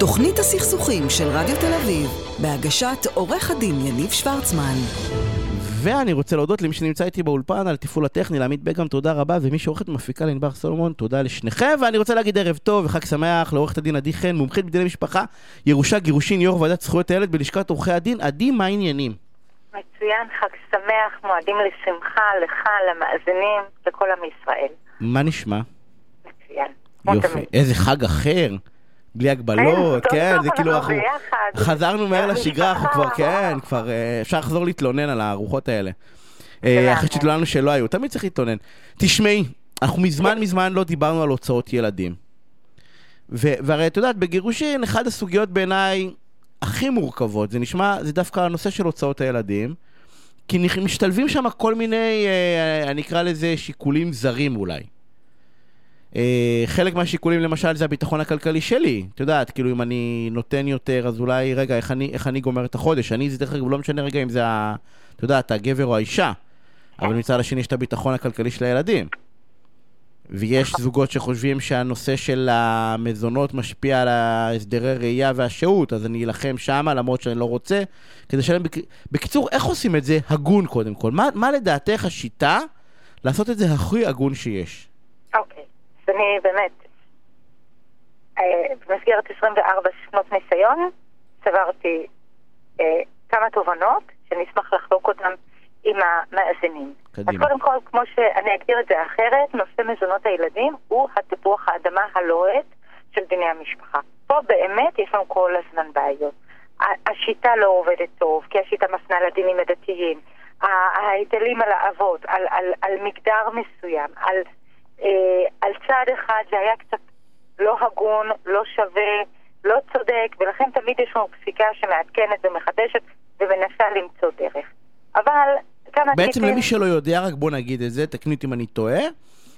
תוכנית הסכסוכים של רדיו תל אביב, בהגשת עורך הדין יניב שוורצמן. ואני רוצה להודות למי שנמצא איתי באולפן על תפעול הטכני, לעמית בגם, תודה רבה, ומי שעורכת ומפיקה לענבר סולומון, תודה לשניכם, ואני רוצה להגיד ערב טוב וחג שמח לעורכת הדין עדי חן, מומחית בדיני משפחה, ירושה, גירושין, יו"ר ועדת זכויות הילד בלשכת עורכי הדין. עדי, מה העניינים? מצוין, חג שמח, מועדים לשמחה, לך, למאזינים, לכל עם ישראל. מה נשמע? מצוין. יופי. איזה חג אחר. בלי הגבלות, כן, כן, זה כאילו אנחנו. חזרנו מהר לשגרה, אנחנו כבר, כן. כבר אה, אפשר לחזור להתלונן על הארוחות האלה. אה, לגמרי. אחרי שהתלוננו שלא היו, תמיד צריך להתלונן. תשמעי, אנחנו מזמן מזמן לא דיברנו על הוצאות ילדים. ו- והרי את יודעת, בגירושין, אחת הסוגיות בעיניי הכי מורכבות, זה נשמע, זה דווקא הנושא של הוצאות הילדים. כי משתלבים שם כל מיני, אה, אני אקרא לזה שיקולים זרים אולי. אה, חלק מהשיקולים למשל זה הביטחון הכלכלי שלי. את יודעת, כאילו אם אני נותן יותר, אז אולי, רגע, איך אני, איך אני גומר את החודש? אני, זה דרך אגב, לא משנה רגע אם זה, ה, את יודעת, הגבר או האישה. אבל מצד השני יש את הביטחון הכלכלי של הילדים. ויש זוגות שחושבים שהנושא של המזונות משפיע על ההסדרי ראייה והשהות, אז אני אלחם שמה למרות שאני לא רוצה, כדי לשלם... בק... בקיצור, איך עושים את זה הגון קודם כל? מה, מה לדעתך השיטה לעשות את זה הכי הגון שיש? אני באמת, אה, במסגרת 24 שנות ניסיון, צברתי אה, כמה תובנות שאני אשמח לחלוק אותן עם המאזינים. קדימה. אז קודם כל, כמו שאני אגדיר את זה אחרת, נושא מזונות הילדים הוא התפוח האדמה הלוהט של דיני המשפחה. פה באמת יש לנו כל הזמן בעיות. השיטה לא עובדת טוב, כי השיטה מפנה לדינים הדתיים. ההיטלים על האבות, על, על, על מגדר מסוים, על, על צד אחד זה היה קצת לא הגון, לא שווה, לא צודק, ולכן תמיד יש לנו פסיקה שמעדכנת ומחדשת ומנסה למצוא דרך. אבל כמה בעצם טיפים- למי שלא יודע, רק בוא נגיד את זה, תקני אותי אם אני טועה,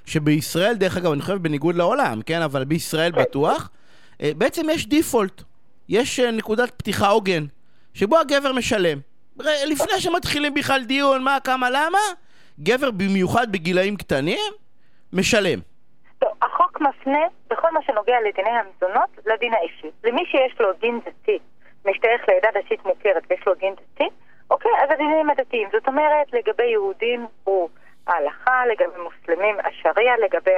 שבישראל, דרך אגב, אני חושב בניגוד לעולם, כן? אבל בישראל בטוח, אה, בעצם יש דיפולט. יש אה, נקודת פתיחה עוגן, שבו הגבר משלם. לפני שמתחילים בכלל דיון, מה, כמה, למה, גבר במיוחד בגילאים קטנים, משלם. לא, החוק מפנה, בכל מה שנוגע לדיני המזונות, לדין האישי. למי שיש לו דין דתי, משתייך לעדה דתית מוכרת ויש לו דין דתי, אוקיי, אז הדינים הדתיים. זאת אומרת, לגבי יהודים הוא ההלכה, לגבי מוסלמים השריעה, לגבי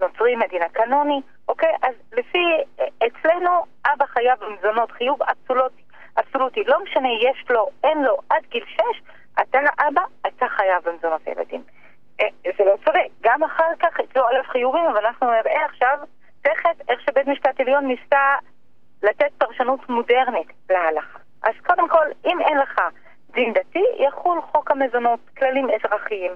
הנוצרים הדין הקנוני, אוקיי? אז לפי, אצלנו אבא חייב במזונות חיוב אבסולוטי. אבסולוטי. לא משנה, יש לו, אין לו, עד גיל 6, אתה אבא, אתה חייב במזונות הילדים. אה, זה לא צודק. גם אחר כך יצאו אלף חיובים, אבל אנחנו נראה עכשיו, תכף, איך שבית משפט עליון ניסה לתת פרשנות מודרנית להלכה. אז קודם כל, אם אין לך דין דתי, יחול חוק המזונות, כללים אזרחיים.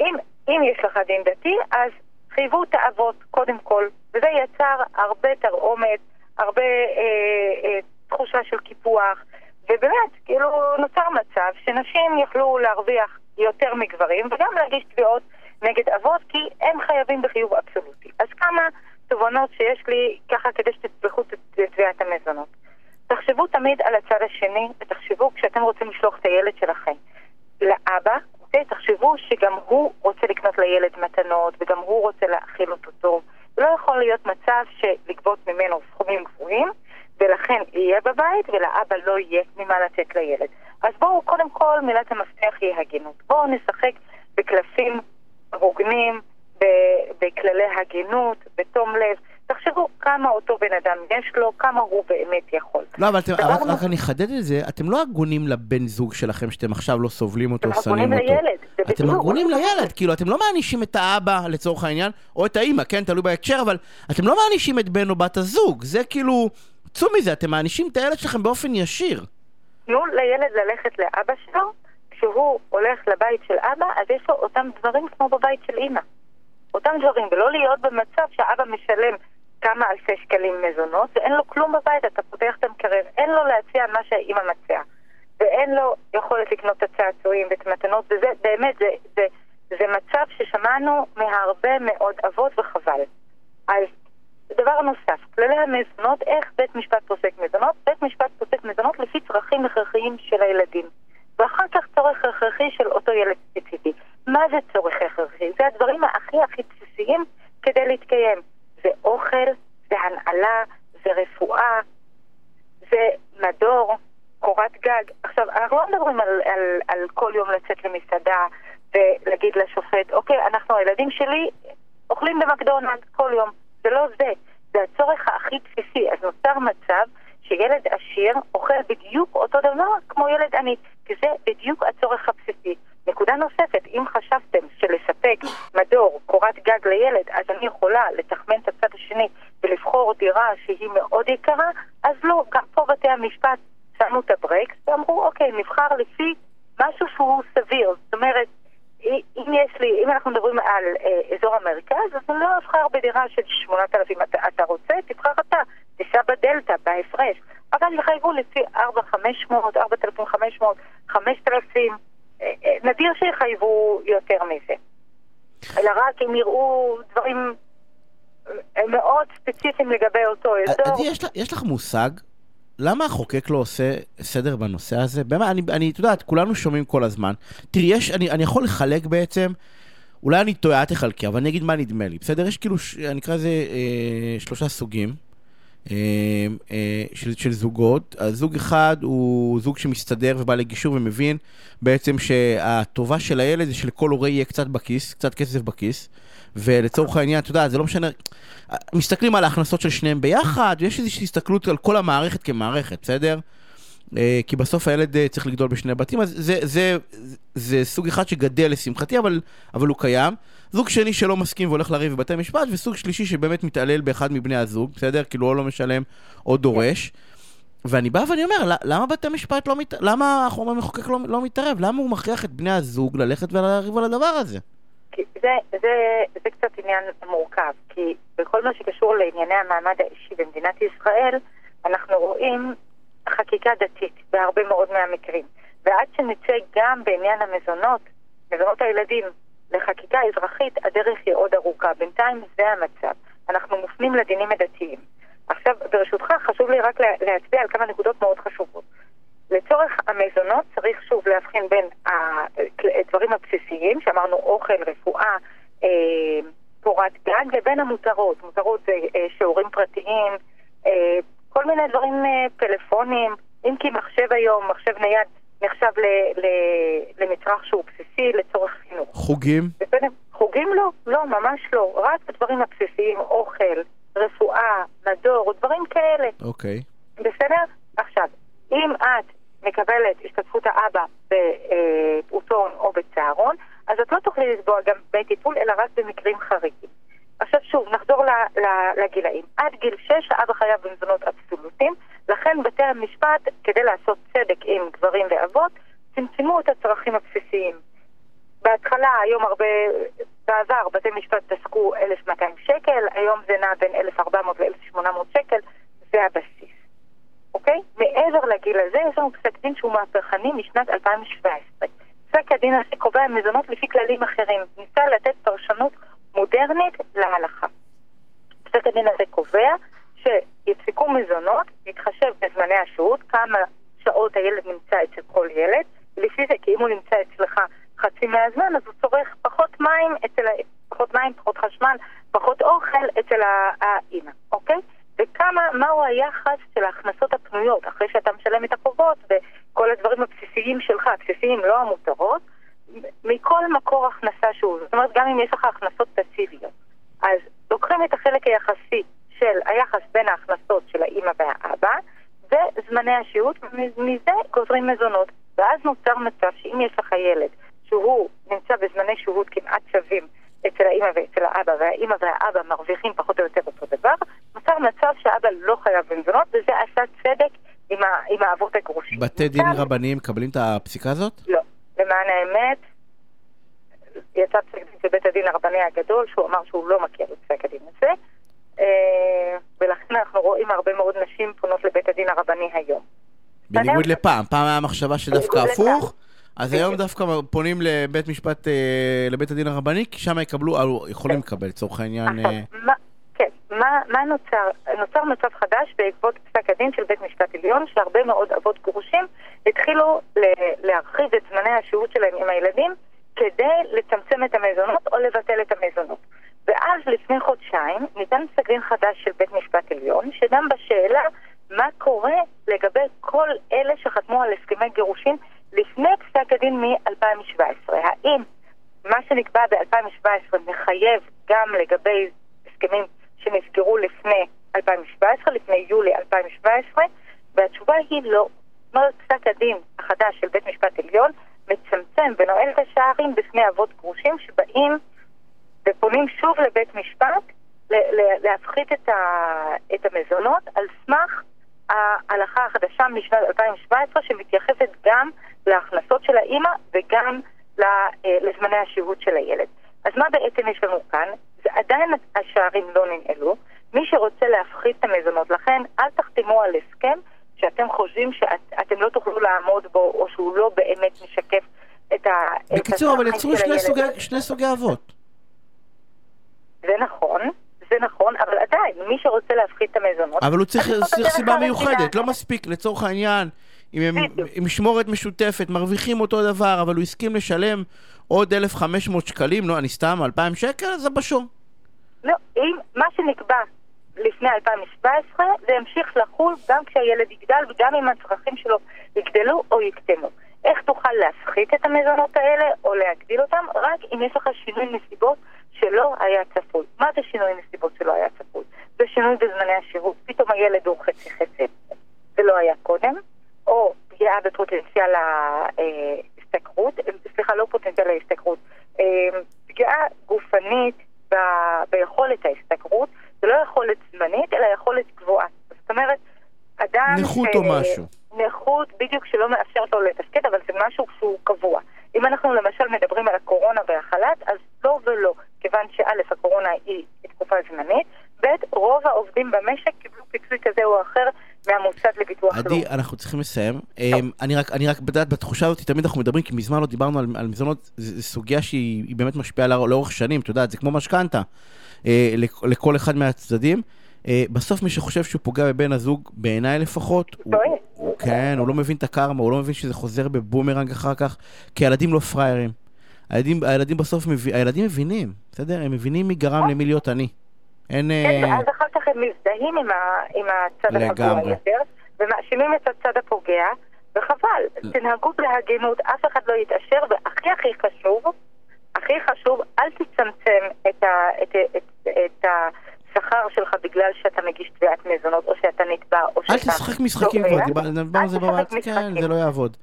אם, אם יש לך דין דתי, אז חייבו את האבות, קודם כל, וזה יצר הרבה תרעומת, הרבה אה, אה, תחושה של קיפוח, ובאמת, כאילו, נוצר מצב שנשים יכלו להרוויח יותר מגברים, וגם להגיש תביעות נגד אבות, כי הם חייבים בחיוב אבסולוטי. אז כמה תובנות שיש לי, ככה, כדי שתצלחו את תביעת המזונות. תחשבו תמיד על הצד השני, ותחשבו כשאתם רוצים לשלוח את הילד שלכם לאבא, אוקיי? תחשבו שגם הוא רוצה לקנות לילד מתנות, וגם הוא רוצה להאכיל אותו טוב. לא יכול להיות מצב שלגבות ממנו סכומים גבוהים, ולכן יהיה בבית, ולאבא לא יהיה ממה לתת לילד. אז בואו, קודם כל, מילת המפתח היא הגינות. בואו נשחק בקלפים הוגנים, בכללי הגינות, בתום לב. תחשבו כמה אותו בן אדם יש לו, כמה הוא באמת יכול. לא, אבל אתם, רק, רק אני אחדד את זה, אתם לא הגונים לבן זוג שלכם שאתם עכשיו לא סובלים אותו, שונאים אותו. לילד, אתם. הגונים לילד, כאילו, אתם לא מענישים את האבא, לצורך העניין, או את האימא, כן, תלוי בהקשר, אבל אתם לא מענישים את בן או בת הזוג, זה כאילו, צאו מזה, אתם מענישים את הילד שלכם באופן ישיר. תנו לילד ללכת לאבא שלו, כשהוא הולך לבית של אבא, אז יש לו אותם דברים כמו בבית של אימא. אותם דברים, ולא להיות במצב שהאבא משלם כמה אלפי שקלים מזונות, ואין לו כלום בבית, אתה פותח את המקרר, אין לו להציע מה שהאימא מציעה. ואין לו יכולת לקנות את הצעצועים ואת המתנות, וזה באמת, זה, זה, זה מצב ששמענו מהרבה מאוד אבות וחבל. אז דבר נוסף, כללי המזונות, איך בית משפט פוסק מזונות? בית משפט פוסק מזונות לפי צרכים הכרחיים של הילדים. ואחר כך צורך הכרחי של אותו ילד ספציפי. מה זה צורך הכרחי? זה הדברים הכי הכי בסיסיים כדי להתקיים. זה אוכל, זה הנעלה, זה רפואה, זה מדור, קורת גג. עכשיו, אנחנו לא מדברים על, על, על כל יום לצאת למסעדה ולהגיד לשופט, אוקיי, אנחנו, הילדים שלי אוכלים במקדונלד כל יום. זה לא זה, זה הצורך הכי בסיסי. אז נוצר מצב שילד עשיר אוכל בדיוק אותו דבר כמו ילד עני, כי זה בדיוק הצורך הבסיסי. נקודה נוספת, אם חשבתם שלספק מדור, קורת גג לילד, אז אני יכולה לתחמן את הצד השני ולבחור דירה שהיא מאוד יקרה, אז לא, גם פה בתי המשפט שמו את הברקס ואמרו, אוקיי, נבחר לפי משהו שהוא סביר. זאת אומרת, אם יש לי, אם אנחנו מדברים על אה, אזור המרכז, אז אני לא אבחר בדירה של 8,000. אתה, אתה רוצה? אתה. תיסע בדלתא, בהפרש. אבל יחייבו לפי 4,500, 4,500, 5,000. נדיר שיחייבו יותר מזה. אלא רק אם יראו דברים אה, מאוד ספציפיים לגבי אותו אזור. עדי, יש, יש לך מושג למה החוקק לא עושה סדר בנושא הזה? באמת, אני, אני, את יודעת, כולנו שומעים כל הזמן. תראי, יש, אני, אני יכול לחלק בעצם, אולי אני טועה, את תחלקי, אבל אני אגיד מה נדמה לי. בסדר? יש כאילו, אני אקרא לזה אה, שלושה סוגים אה, אה, של, של זוגות. הזוג אחד הוא זוג שמסתדר ובא לגישור ומבין בעצם שהטובה של הילד זה שלכל הורה יהיה קצת בכיס, קצת כסף בכיס. ולצורך העניין, אתה יודע, זה לא משנה, מסתכלים על ההכנסות של שניהם ביחד, ויש איזושהי הסתכלות על כל המערכת כמערכת, בסדר? אה, כי בסוף הילד אה, צריך לגדול בשני בתים, אז זה, זה, זה, זה סוג אחד שגדל לשמחתי, אבל, אבל הוא קיים. זוג שני שלא מסכים והולך לריב בבתי משפט, וסוג שלישי שבאמת מתעלל באחד מבני הזוג, בסדר? כאילו או לא משלם או דורש. ואני בא ואני אומר, למה בתי משפט לא מת... למה החומר המחוקק לא, לא מתערב? למה הוא מכריח את בני הזוג ללכת ולריב על הדבר הזה? זה, זה, זה קצת עניין מורכב, כי בכל מה שקשור לענייני המעמד האישי במדינת ישראל, אנחנו רואים חקיקה דתית בהרבה מאוד מהמקרים. ועד שנצא גם בעניין המזונות, מזונות הילדים, לחקיקה אזרחית, הדרך היא עוד ארוכה. בינתיים זה המצב. אנחנו מופנים לדינים הדתיים. עכשיו, ברשותך, חשוב לי רק להצביע על כמה נקודות מאוד חשובות. לצורך המזונות צריך שוב להבחין בין הדברים הבסיסיים, שאמרנו אוכל, רפואה, אה, קורת גג, לבין המותרות. מותרות זה אה, שיעורים פרטיים, אה, מיני דברים, פלאפונים, אם כי מחשב היום, מחשב נייד, נחשב ל, ל, למצרך שהוא בסיסי לצורך חינוך. חוגים? חוגים לא, לא, ממש לא. רק הדברים הבסיסיים, אוכל, רפואה, מדור, דברים כאלה. אוקיי. בסדר? עכשיו, אם את מקבלת השתתפות האבא בפעוטון או בצהרון, אז את לא תוכלי לתבוע גם דמי טיפול, אלא רק במקרים חריגים. עכשיו שוב, נחזור לגילאים. עד גיל 6 האבא חייב במזונות אבסולוטיים, לכן בתי המשפט, כדי לעשות צדק עם גברים ואבות, צמצמו את הצרכים הבסיסיים. בהתחלה, היום הרבה, בעבר בתי משפט פסקו 1,200 שקל, היום זה נע בין 1,400 ל-1,800 שקל, זה הבסיס. אוקיי? מעבר לגיל הזה יש לנו פסק דין שהוא מהפכני משנת 2017. פסק הדין הזה קובע מזונות לפי כללים אחרים. ניסה לתת פרשנות מודרנית להלכה. פסק הדין הזה קובע שיפסקו מזונות, להתחשב בזמני השהות, כמה שעות הילד נמצא אצל כל ילד, לפי זה, כי אם הוא נמצא אצלך חצי מהזמן, אז הוא צורך פחות מים אצל. פחות מים, פחות חשמל, פחות אוכל אצל האימא, אוקיי? וכמה, מהו היחס של ההכנסות הפנויות אחרי שאתה משלם את החובות וכל הדברים הבסיסיים שלך, הבסיסיים לא המותרות, מכל מקור הכנסה שהוא. זאת אומרת, גם אם יש לך הכנסות פסיביות. אז לוקחים את החלק היחסי של היחס בין ההכנסות של האימא והאבא וזמני השהות, ומזה גוזרים מזונות. ואז נוצר מצב שאם יש לך ילד שהוא נמצא בזמני שהות כמעט שווים אצל האימא ואצל האבא, והאימא והאבא מרוויחים פחות או יותר אותו דבר, נוצר מצב שאבא לא חייב במזונות, וזה עשה צדק עם, ה, עם האבות הגרושים. בתי דין רבניים מקבלים את הפסיקה הזאת? לא. למען האמת, יצא פסק דין של בית הדין הרבני הגדול, שהוא אמר שהוא לא מכיר את פסק הדין הזה, אה, ולכן אנחנו רואים הרבה מאוד נשים פונות לבית הדין הרבני היום. בניגוד לפעם, פעם היה מחשבה שדווקא הפוך. אז היום דווקא פונים לבית משפט, אה, לבית הדין הרבני, כי שם יקבלו, יכולים לקבל לצורך העניין... אה, כן, מה נוצר? נוצר מצב חדש בעקבות פסק הדין של בית משפט עליון, שהרבה מאוד אבות גרושים התחילו להרחיב את זמני השהות שלהם עם הילדים כדי לצמצם את המזונות או לבטל את המזונות. ואז לפני חודשיים ניתן פסק דין חדש של בית משפט עליון, שגם בשאלה השאלה מה קורה לגבי כל אלה שחתמו על הסכמי גירושין לפני פסק הדין מ-2017. האם מה שנקבע ב-2017 מחייב גם לגבי הסכמים שנסגרו לפני 2017, לפני יולי 2017, והתשובה היא לא. אומרת, פסק הדין החדש של בית משפט עליון מצמצם ונועל את השערים בפני אבות גרושים שבאים ופונים שוב לבית משפט להפחית את, ה, את המזונות על סמך ההלכה החדשה משנת 2017 שמתייחסת גם להכנסות של האימא וגם אה, לזמני השהות של הילד. אז מה בעצם יש לנו כאן? זה עדיין השערים לא ננעלו. מי שרוצה להפחית את המזונות, לכן אל תחתמו על הסכם שאתם חושבים שאתם לא תוכלו לעמוד בו או שהוא לא באמת משקף את ה... בקיצור, אבל יצרו שני סוגי, שני סוגי אבות. זה נכון, זה נכון, אבל עדיין, מי שרוצה להפחית את המזונות... אבל הוא צריך, צריך סיבה מיוחדת, לא מספיק, לצורך העניין, עם משמורת משותפת, מרוויחים אותו דבר, אבל הוא הסכים לשלם עוד 1,500 שקלים, לא, אני סתם, 2,000 שקל, זה בשום. לא, אם מה שנקבע לפני 2017, זה ימשיך לחול גם כשהילד יגדל וגם אם הצרכים שלו יגדלו או יקטנו. איך תוכל להפחית את המזונות האלה או להגדיל אותם? רק אם יש לך שינוי נסיבות שלא היה צפוי. מה זה שינוי נסיבות שלא היה צפוי? זה שינוי בזמני השירות. פתאום הילד הוא חצי חצי, זה לא היה קודם, או פגיעה בפוטנציאל ההשתכרות, סליחה, לא פוטנציאל ההשתכרות, אה, פגיעה גופנית ב, ביכולת ההשתכרות, זה לא יכולת זמנית, אלא יכולת גבוהה. זאת אומרת, אדם... נכות ש... או משהו. נכות בדיוק שלא מאפשרת לו לתפקד, אבל זה משהו שהוא קבוע. אם אנחנו למשל מדברים על הקורונה והחל"ת, אז לא ולא, כיוון שא', הקורונה היא תקופה זמנית, ב', רוב העובדים במשק קיבלו פיצוי כזה או אחר מהמוסד לביטוח לאומי. עדי, אנחנו צריכים לסיים. אמ, אני רק, אני רק בדעת, בתחושה הזאת תמיד אנחנו מדברים, כי מזמן לא דיברנו על, על מזונות, זו סוגיה שהיא באמת משפיעה לאורך שנים, את יודעת, זה כמו משכנתה אה, לכל אחד מהצדדים. אה, בסוף מי שחושב שהוא פוגע בבן הזוג, בעיניי לפחות, הוא, כן, הוא לא מבין את הקרמה, הוא לא מבין שזה חוזר בבומרנג אחר כך, כי הילדים לא פראיירים. הילדים, הילדים בסוף, מב... הילדים מבינים, בסדר? הם מבינים מי גרם למי להיות עני. אין... כן, ואז אחר כך הם מזדהים עם, ה... עם הצד הפוגע יותר, ומאשימים את הצד הפוגע, וחבל, תנהגו בהגינות, אף אחד לא יתעשר, והכי הכי חשוב, הכי חשוב, אל תצמצם את, ה... את, את, את, השכר שלך בגלל שאתה מגיש תביעת מזונות, או שאתה נתבע, או שאתה... אל תשחק משחקים כבר, דיברנו על זה בבית, כן, זה לא יעבוד.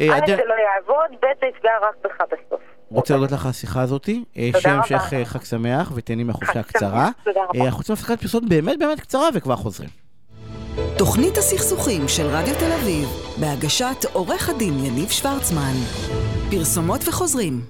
א', זה לא יעבוד, ב', זה יפגע רק בך בסוף. רוצה להודות לך על השיחה הזאתי. אה, שיהיה המשך אה, חג שמח ותהני מהחופשה הקצרה. תודה רבה. אה, אנחנו רוצים הפסקת פרסומת באמת באמת קצרה וכבר חוזרים. תוכנית הסכסוכים של רדיו תל אביב, בהגשת עורך הדין יניב שוורצמן. פרסומות וחוזרים.